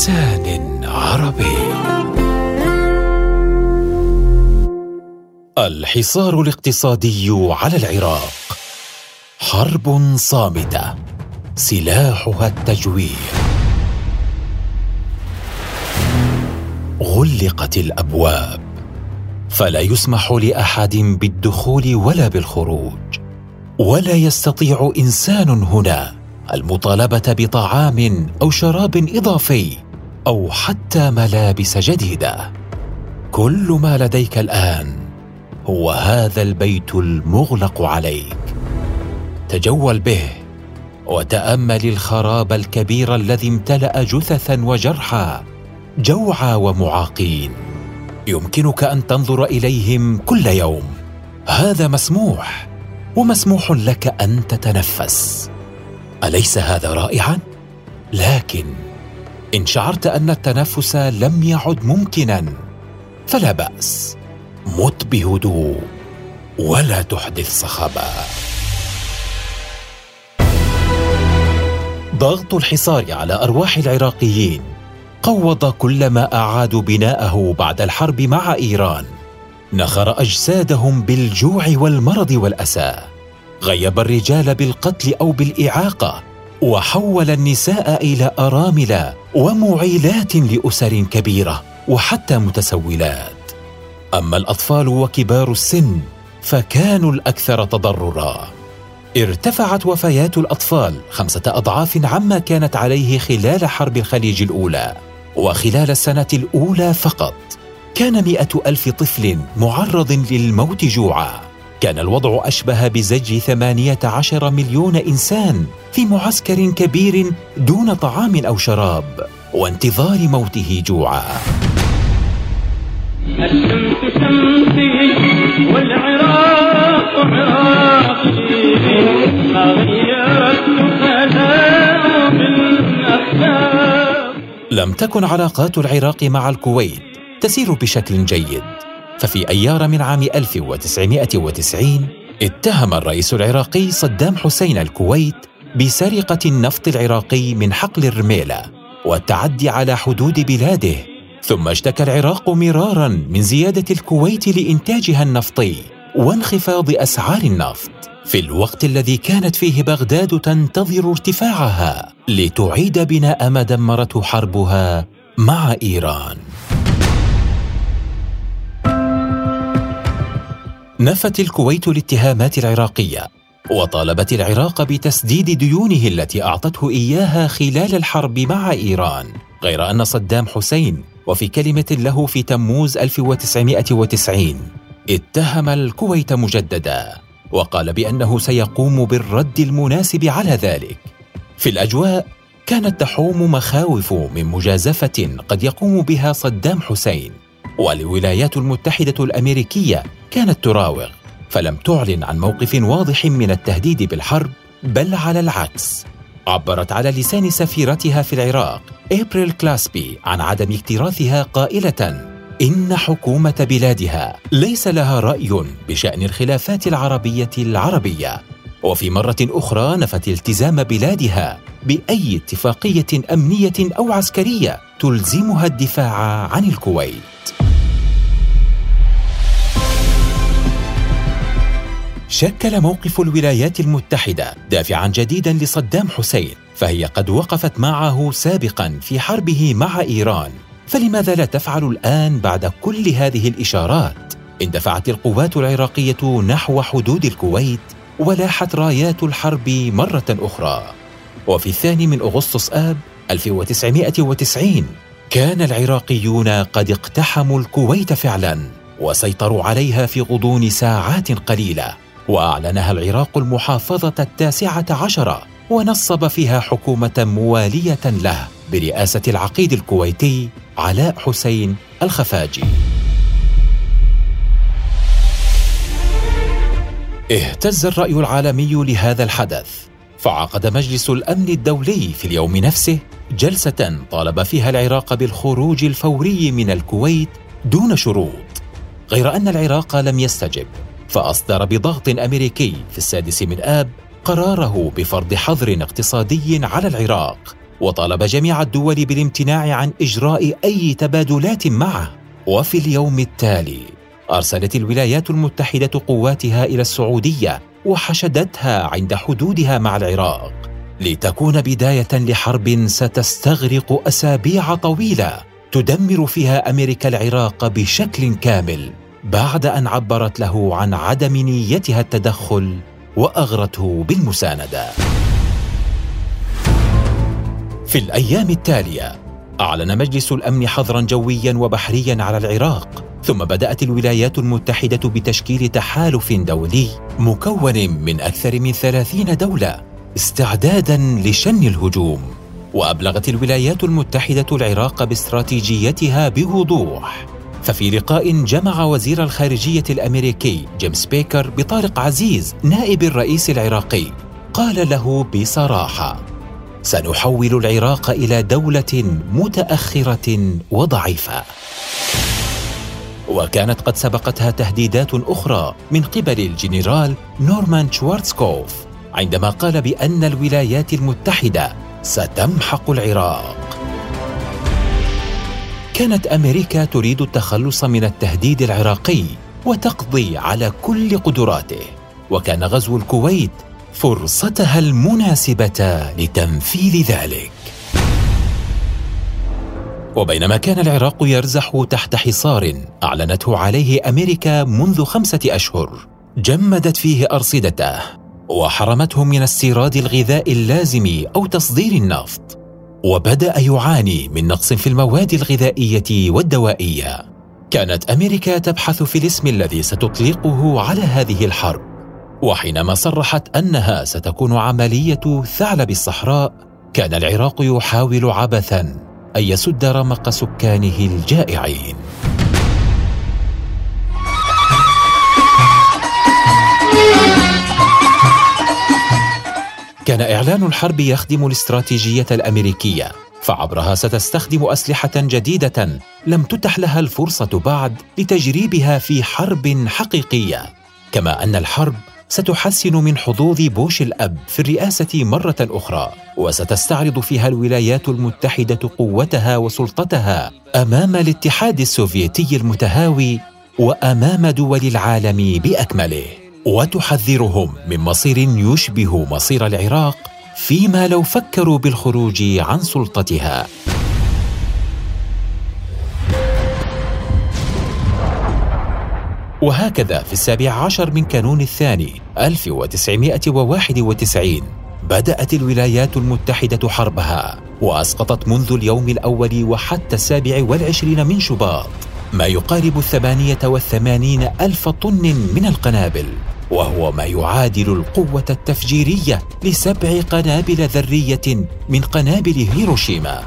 بلسان عربي. الحصار الاقتصادي على العراق. حرب صامتة. سلاحها التجويع غلقت الأبواب. فلا يسمح لأحد بالدخول ولا بالخروج. ولا يستطيع إنسان هنا المطالبة بطعام أو شراب إضافي. أو حتى ملابس جديدة. كل ما لديك الآن هو هذا البيت المغلق عليك. تجول به وتأمل الخراب الكبير الذي امتلأ جثثا وجرحى جوعى ومعاقين. يمكنك أن تنظر إليهم كل يوم. هذا مسموح ومسموح لك أن تتنفس. أليس هذا رائعا؟ لكن ان شعرت أن التنفس لم يعد ممكنا. فلا بأس. مت بهدوء ولا تحدث صخبا ضغط الحصار على أرواح العراقيين قوض كل ما اعادوا بناءه بعد الحرب مع إيران. نخر أجسادهم بالجوع والمرض والأسى. غيب الرجال بالقتل أو بالإعاقة. وحول النساء إلى أرامل ومعيلات لأسر كبيرة وحتى متسولات. أما الأطفال وكبار السن فكانوا الأكثر تضررا. ارتفعت وفيات الأطفال خمسة أضعاف عما كانت عليه خلال حرب الخليج الأولى وخلال السنة الأولى فقط. كان مئة ألف طفل معرض للموت جوعا. كان الوضع أشبه بزج ثمانية عشر مليون إنسان في معسكر كبير دون طعام أو شراب وانتظار موته جوعا. الشمس شمسي والعراق لم تكن علاقات العراق مع الكويت تسير بشكل جيد. ففي أيار من عام 1990 اتهم الرئيس العراقي صدام حسين الكويت بسرقة النفط العراقي من حقل الرميلة والتعدي على حدود بلاده ثم اشتكى العراق مرارا من زيادة الكويت لإنتاجها النفطي وانخفاض أسعار النفط في الوقت الذي كانت فيه بغداد تنتظر ارتفاعها لتعيد بناء ما دمرته حربها مع إيران. نفت الكويت الاتهامات العراقية وطالبت العراق بتسديد ديونه التي أعطته إياها خلال الحرب مع إيران غير أن صدام حسين وفي كلمة له في تموز 1990 اتهم الكويت مجددا وقال بأنه سيقوم بالرد المناسب على ذلك. في الأجواء كانت تحوم مخاوف من مجازفة قد يقوم بها صدام حسين. والولايات المتحدة الأمريكية كانت تراوغ فلم تعلن عن موقف واضح من التهديد بالحرب بل على العكس. عبرت على لسان سفيرتها في العراق إبريل كلاسبي عن عدم اكتراثها قائلة إن حكومة بلادها ليس لها رأي بشأن الخلافات العربية العربية وفي مرة أخرى نفت التزام بلادها بأي اتفاقية أمنية أو عسكرية تلزمها الدفاع عن الكويت. شكل موقف الولايات المتحدة دافعا جديدا لصدام حسين فهي قد وقفت معه سابقا في حربه مع إيران. فلماذا لا تفعل الآن بعد كل هذه الإشارات؟ اندفعت القوات العراقية نحو حدود الكويت ولاحت رايات الحرب مرة أخرى. وفي الثاني من أغسطس آب 1990 كان العراقيون قد اقتحموا الكويت فعلا وسيطروا عليها في غضون ساعات قليلة. وأعلنها العراق المحافظة التاسعة عشره ونصب فيها حكومة موالية له برئاسة العقيد الكويتي علاء حسين الخفاجي. اهتز الرأي العالمي لهذا الحدث فعقد مجلس الأمن الدولي في اليوم نفسه جلسة طالب فيها العراق بالخروج الفوري من الكويت دون شروط غير أن العراق لم يستجب. فأصدر بضغط أمريكي في السادس من آب قراره بفرض حظر اقتصادي على العراق وطالب جميع الدول بالامتناع عن إجراء أي تبادلات معه. وفي اليوم التالي أرسلت الولايات المتحدة قواتها إلى السعودية وحشدتها عند حدودها مع العراق لتكون بداية لحرب ستستغرق أسابيع طويلة تدمر فيها أمريكا العراق بشكل كامل. بعد أن عبرت له عن عدم نيتها التدخل وأغرته بالمساندة. في الأيام التالية أعلن مجلس الأمن حظرا جويا وبحريا على العراق ثم بدأت الولايات المتحدة بتشكيل تحالف دولي مكون من أكثر من ثلاثين دولة استعدادا لشن الهجوم وأبلغت الولايات المتحدة العراق باستراتيجيتها بوضوح. ففي لقاء جمع وزير الخارجية الأمريكي جيمس بيكر بطارق عزيز نائب الرئيس العراقي قال له بصراحة سنحول العراق إلى دولة متأخرة وضعيفة وكانت قد سبقتها تهديدات أخرى من قبل الجنرال نورمان شوارتسكوف عندما قال بأن الولايات المتحدة ستمحق العراق. كانت أمريكا تريد التخلص من التهديد العراقي وتقضي على كل قدراته. وكان غزو الكويت فرصتها المناسبة لتنفيذ ذلك. وبينما كان العراق يرزح تحت حصار أعلنته عليه أمريكا منذ خمسة أشهر جمدت فيه أرصدته وحرمته من استيراد الغذاء اللازم أو تصدير النفط. وبدأ يعاني من نقص في المواد الغذائية والدوائية. كانت أمريكا تبحث في الاسم الذي ستطلقه على هذه الحرب وحينما صرحت أنها ستكون عملية ثعلب الصحراء كان العراق يحاول عبثا أن يسد رمق سكانه الجائعين. كان إعلان الحرب يخدم الاستراتيجية الأمريكية فعبرها ستستخدم أسلحة جديدة لم تتح لها الفرصة بعد لتجريبها في حرب حقيقية. كما أن الحرب ستحسن من حظوظ بوش الأب في الرئاسة مرة أخرى وستستعرض فيها الولايات المتحدة قوتها وسلطتها أمام الاتحاد السوفيتي المتهاوي وأمام دول العالم بأكمله. وتحذرهم من مصير يشبه مصير العراق فيما لو فكروا بالخروج عن سلطتها. وهكذا في السابع عشر من كانون الثاني 1991 بدأت الولايات المتحدة حربها وأسقطت منذ اليوم الأول وحتى السابع والعشرين من شباط. ما يقارب الثمانية والثمانين ألف طن من القنابل وهو ما يعادل القوة التفجيرية لسبع قنابل ذرية من قنابل هيروشيما.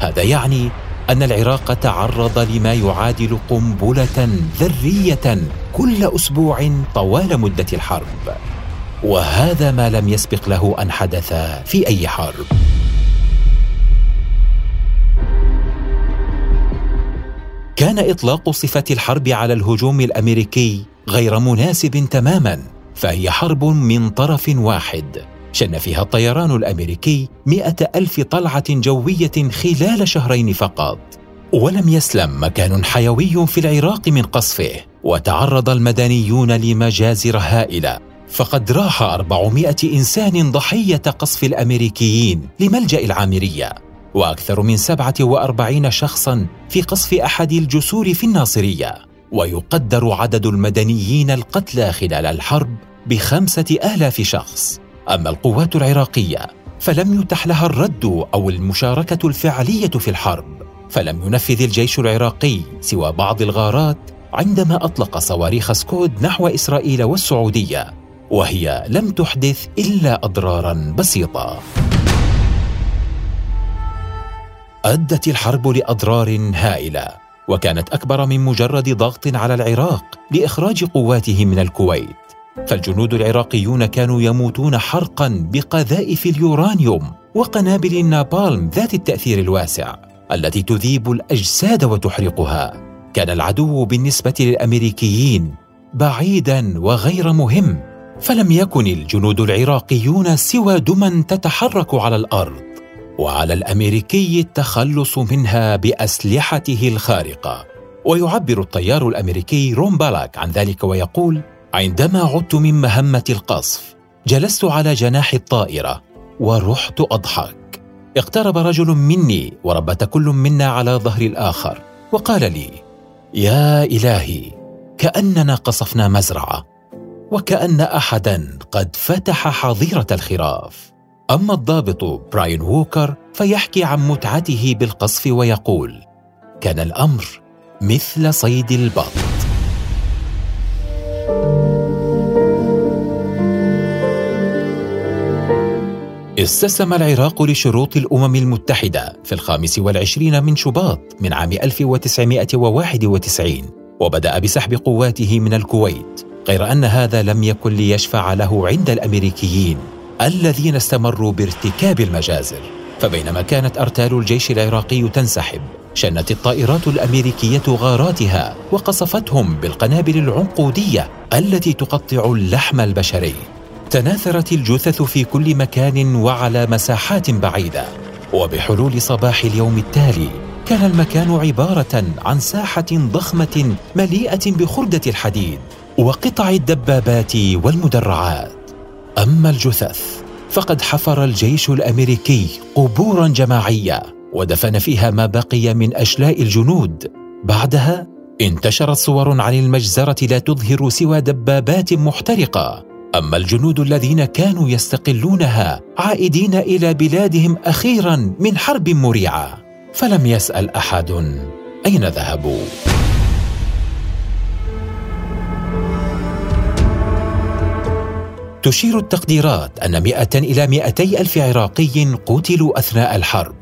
هذا يعني أن العراق تعرض لما يعادل قنبلة ذرية كل أسبوع طوال مدة الحرب. وهذا ما لم يسبق له أن حدث في أي حرب. كان إطلاق صفة الحرب على الهجوم الأمريكي غير مناسب تماما فهي حرب من طرف واحد. شن فيها الطيران الأمريكي مئة ألف طلعة جوية خلال شهرين فقط. ولم يسلم مكان حيوي في العراق من قصفه وتعرض المدنيون لمجازر هائلة. فقد راح 400 إنسان ضحية قصف الأمريكيين لملجأ العامرية. وأكثر من 47 شخصا في قصف أحد الجسور في الناصرية ويقدر عدد المدنيين القتلى خلال الحرب بخمسة آلاف شخص. أما القوات العراقية فلم يتح لها الرد أو المشاركة الفعلية في الحرب فلم ينفذ الجيش العراقي سوى بعض الغارات عندما أطلق صواريخ سكود نحو إسرائيل والسعودية وهي لم تحدث إلا أضرارا بسيطة. أدت الحرب لأضرار هائلة وكانت أكبر من مجرد ضغط على العراق لإخراج قواته من الكويت. فالجنود العراقيون كانوا يموتون حرقا بقذائف اليورانيوم وقنابل النابالم ذات التأثير الواسع التي تذيب الأجساد وتحرقها. كان العدو بالنسبة للأمريكيين بعيدا وغير مهم فلم يكن الجنود العراقيون سوى دما تتحرك على الأرض. وعلى الأمريكي التخلص منها بأسلحته الخارقة. ويعبر الطيار الأمريكي روم بالاك عن ذلك ويقول عندما عدت من مهمة القصف جلست على جناح الطائرة ورحت أضحك. اقترب رجل مني وربت كل منا على ظهر الآخر. وقال لي يا إلهي كأننا قصفنا مزرعة وكأن احدا قد فتح حظيرة الخراف. أما الضابط براين ووكر فيحكي عن متعته بالقصف ويقول كان الأمر مثل صيد البط. استسلم العراق لشروط الأمم المتحدة في الخامس والعشرين من شباط من عام 1991 وبدأ بسحب قواته من الكويت غير أن هذا لم يكن ليشفع له عند الأمريكيين. الذين استمروا بارتكاب المجازر فبينما كانت أرتال الجيش العراقي تنسحب شنت الطائرات الأمريكية غاراتها وقصفتهم بالقنابل العنقودية التي تقطع اللحم البشري. تناثرت الجثث في كل مكان وعلى مساحات بعيدة. وبحلول صباح اليوم التالي كان المكان عبارة عن ساحة ضخمة مليئة بخرده الحديد وقطع الدبابات والمدرعات. أما الجثث فقد حفر الجيش الأمريكي قبورا جماعية ودفن فيها ما بقي من أشلاء الجنود. بعدها انتشرت صور عن المجزرة لا تظهر سوى دبابات محترقة. أما الجنود الذين كانوا يستقلونها عائدين إلى بلادهم أخيرا من حرب مريعة. فلم يسأل أحد أين ذهبوا. تشير التقديرات أن مئة إلى مئتي ألف عراقي قتلوا أثناء الحرب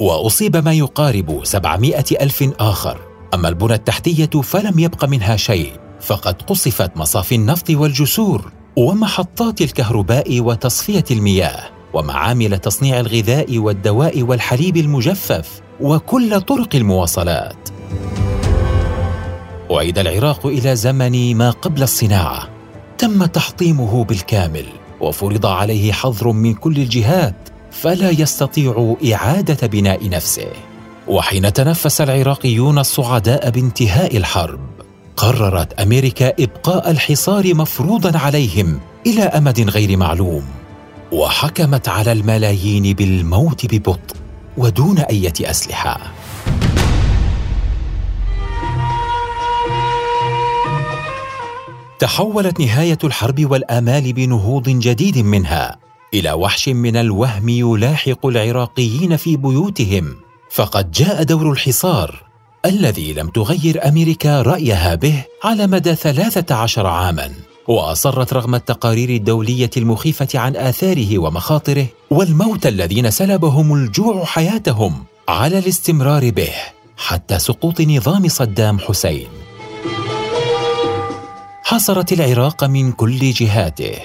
وأصيب ما يقارب سبعمائة ألف آخر. أما البنى التحتية فلم يبق منها شيء فقد قصفت مصافي النفط والجسور ومحطات الكهرباء وتصفية المياه ومعامل تصنيع الغذاء والدواء والحليب المجفف وكل طرق المواصلات. أعيد العراق إلى زمن ما قبل الصناعة. تم تحطيمه بالكامل وفرض عليه حظر من كل الجهات فلا يستطيع إعادة بناء نفسه. وحين تنفس العراقيون الصعداء بانتهاء الحرب قررت أمريكا إبقاء الحصار مفروضا عليهم إلى أمد غير معلوم. وحكمت على الملايين بالموت ببطء ودون إيه أسلحة. تحولت نهاية الحرب والامال بنهوض جديد منها. إلى وحش من الوهم يلاحق العراقيين في بيوتهم. فقد جاء دور الحصار الذي لم تغير أمريكا رأيها به على مدى ثلاثة عشر عاماً. وأصرت رغم التقارير الدولية المخيفة عن آثاره ومخاطره والموت الذين سلبهم الجوع حياتهم على الاستمرار به حتى سقوط نظام صدام حسين. حصرت العراق من كل جهاته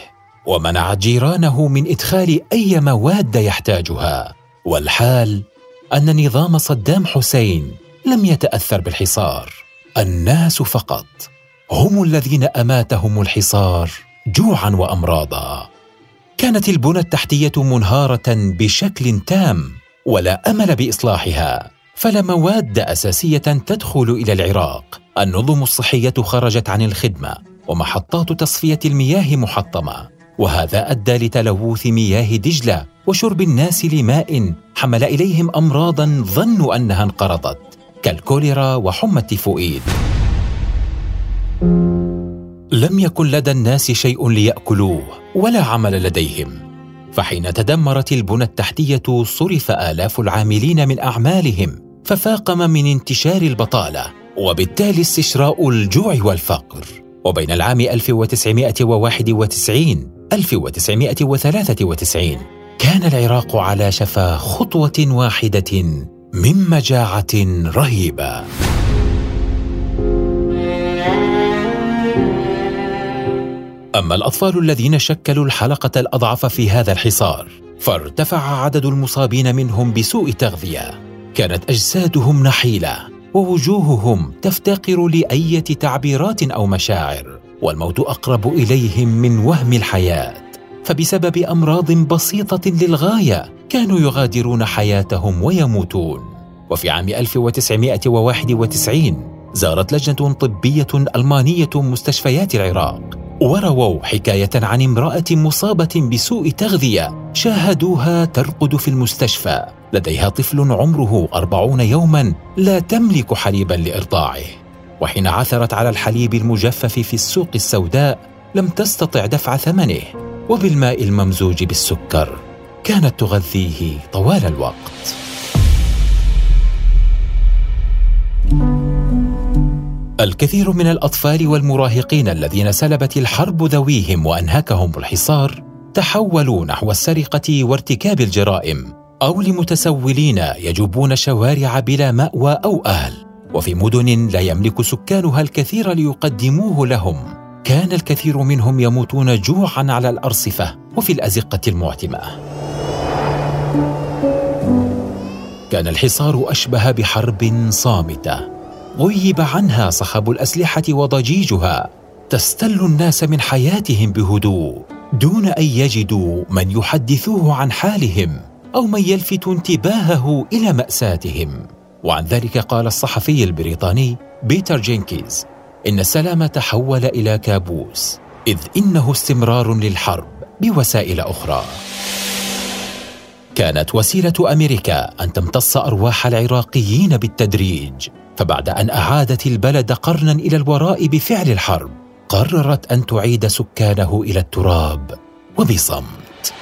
ومنعت جيرانه من إدخال أي مواد يحتاجها والحال أن نظام صدام حسين لم يتأثر بالحصار. الناس فقط هم الذين أماتهم الحصار جوعا وامراضا. كانت البنى التحتية منهارة بشكل تام ولا أمل بإصلاحها فلا مواد أساسية تدخل إلى العراق. النظم الصحية خرجت عن الخدمة ومحطات تصفية المياه محطمة وهذا أدى لتلوث مياه دجلة وشرب الناس لماء حمل إليهم امراضا ظنوا أنها انقرضت كالكوليرا وحمى التيفوئيد لم يكن لدى الناس شيء ليأكلوه ولا عمل لديهم فحين تدمرت البنى التحتية صرف آلاف العاملين من أعمالهم ففاقم من انتشار البطالة وبالتالي استشراء الجوع والفقر. وبين العام 1991 1993 كان العراق على شفا خطوة واحدة من مجاعة رهيبة. أما الأطفال الذين شكلوا الحلقة الأضعف في هذا الحصار فارتفع عدد المصابين منهم بسوء تغذية كانت أجسادهم نحيلة. ووجوههم تفتقر لايه تعبيرات أو مشاعر والموت أقرب إليهم من وهم الحياة. فبسبب أمراض بسيطة للغاية كانوا يغادرون حياتهم ويموتون. وفي عام 1991 زارت لجنة طبية ألمانية مستشفيات العراق ورووا حكاية عن امرأة مصابة بسوء تغذية شاهدوها ترقد في المستشفى. لديها طفل عمره أربعون يوما لا تملك حليبا لإرضاعه. وحين عثرت على الحليب المجفف في السوق السوداء لم تستطع دفع ثمنه وبالماء الممزوج بالسكر كانت تغذيه طوال الوقت. الكثير من الأطفال والمراهقين الذين سلبت الحرب ذويهم وأنهكهم الحصار تحولوا نحو السرقة وارتكاب الجرائم أو لمتسولين يجوبون شوارع بلا مأوى أو أهل. وفي مدن لا يملك سكانها الكثير ليقدموه لهم. كان الكثير منهم يموتون جوعا على الأرصفة وفي الأزقة المعتمة. كان الحصار أشبه بحرب صامتة. غيب عنها صخب الأسلحة وضجيجها. تستل الناس من حياتهم بهدوء. دون أن يجدوا من يحدثوه عن حالهم أو من يلفت انتباهه إلى مأساتهم. وعن ذلك قال الصحفي البريطاني بيتر جينكيز إن السلام تحول إلى كابوس إذ إنه استمرار للحرب بوسائل أخرى. كانت وسيلة أمريكا أن تمتص أرواح العراقيين بالتدريج. فبعد أن أعادت البلد قرنا إلى الوراء بفعل الحرب قررت أن تعيد سكانه إلى التراب وبصمت.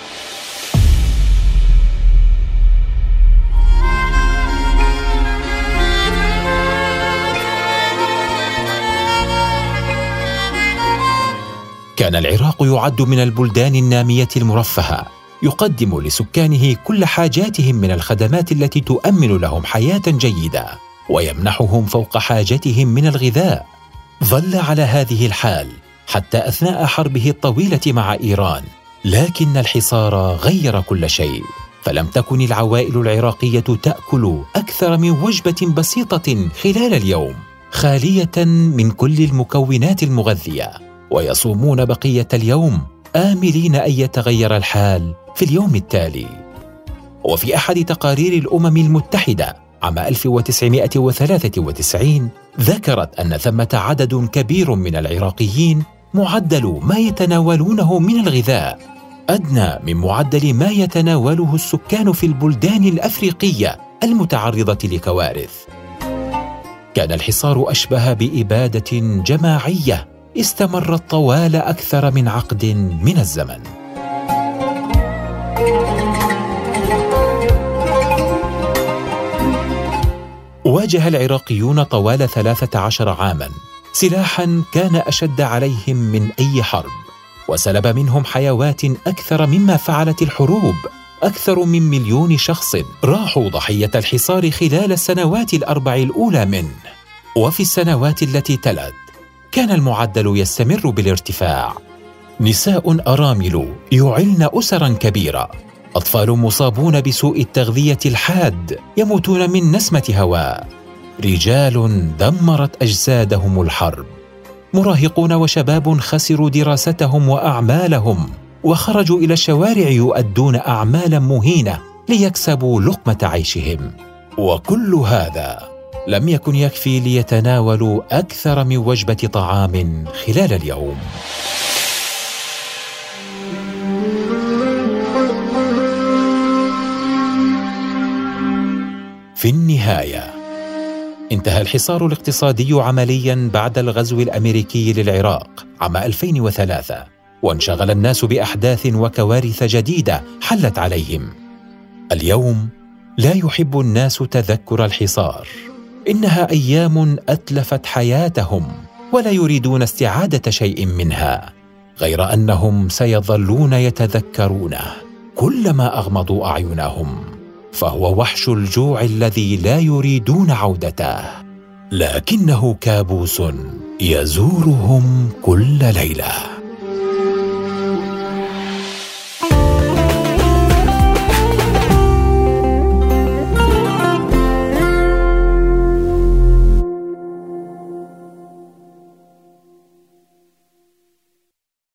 كان العراق يعد من البلدان النامية المرفهة يقدم لسكانه كل حاجاتهم من الخدمات التي تؤمن لهم حياة جيدة. ويمنحهم فوق حاجتهم من الغذاء. ظل على هذه الحال حتى أثناء حربه الطويلة مع إيران لكن الحصار غير كل شيء. فلم تكن العوائل العراقية تأكل أكثر من وجبة بسيطة خلال اليوم خالية من كل المكونات المغذية. ويصومون بقية اليوم آملين أن يتغير الحال في اليوم التالي. وفي أحد تقارير الأمم المتحدة عام 1993 ذكرت أن ثمة عدد كبير من العراقيين معدل ما يتناولونه من الغذاء أدنى من معدل ما يتناوله السكان في البلدان الأفريقية المتعرضة لكوارث. كان الحصار أشبه بإبادة جماعية استمرت طوال أكثر من عقد من الزمن. واجه العراقيون طوال ثلاثة عشر عاما. سلاحا كان أشد عليهم من أي حرب وسلب منهم حيوات أكثر مما فعلت الحروب. أكثر من مليون شخص راحوا ضحية الحصار خلال السنوات الأربع الأولى منه. وفي السنوات التي تلت كان المعدل يستمر بالارتفاع. نساء أرامل يعلن أسرا كبيرة اطفال مصابون بسوء التغذية الحاد يموتون من نسمة هواء. رجال دمرت أجسادهم الحرب. مراهقون وشباب خسروا دراستهم وأعمالهم وخرجوا إلى الشوارع يؤدون أعمالا مهينة ليكسبوا لقمة عيشهم. وكل هذا لم يكن يكفي ليتناولوا أكثر من وجبة طعام خلال اليوم. في النهاية. انتهى الحصار الاقتصادي عمليا بعد الغزو الأمريكي للعراق عام 2003 وانشغل الناس بأحداث وكوارث جديدة حلت عليهم. اليوم لا يحب الناس تذكر الحصار. إنها أيام أتلفت حياتهم ولا يريدون استعادة شيء منها غير أنهم سيظلون يتذكرونه كلما أغمضوا أعينهم. فهو وحش الجوع الذي لا يريدون عودته. لكنه كابوس يزورهم كل ليلة.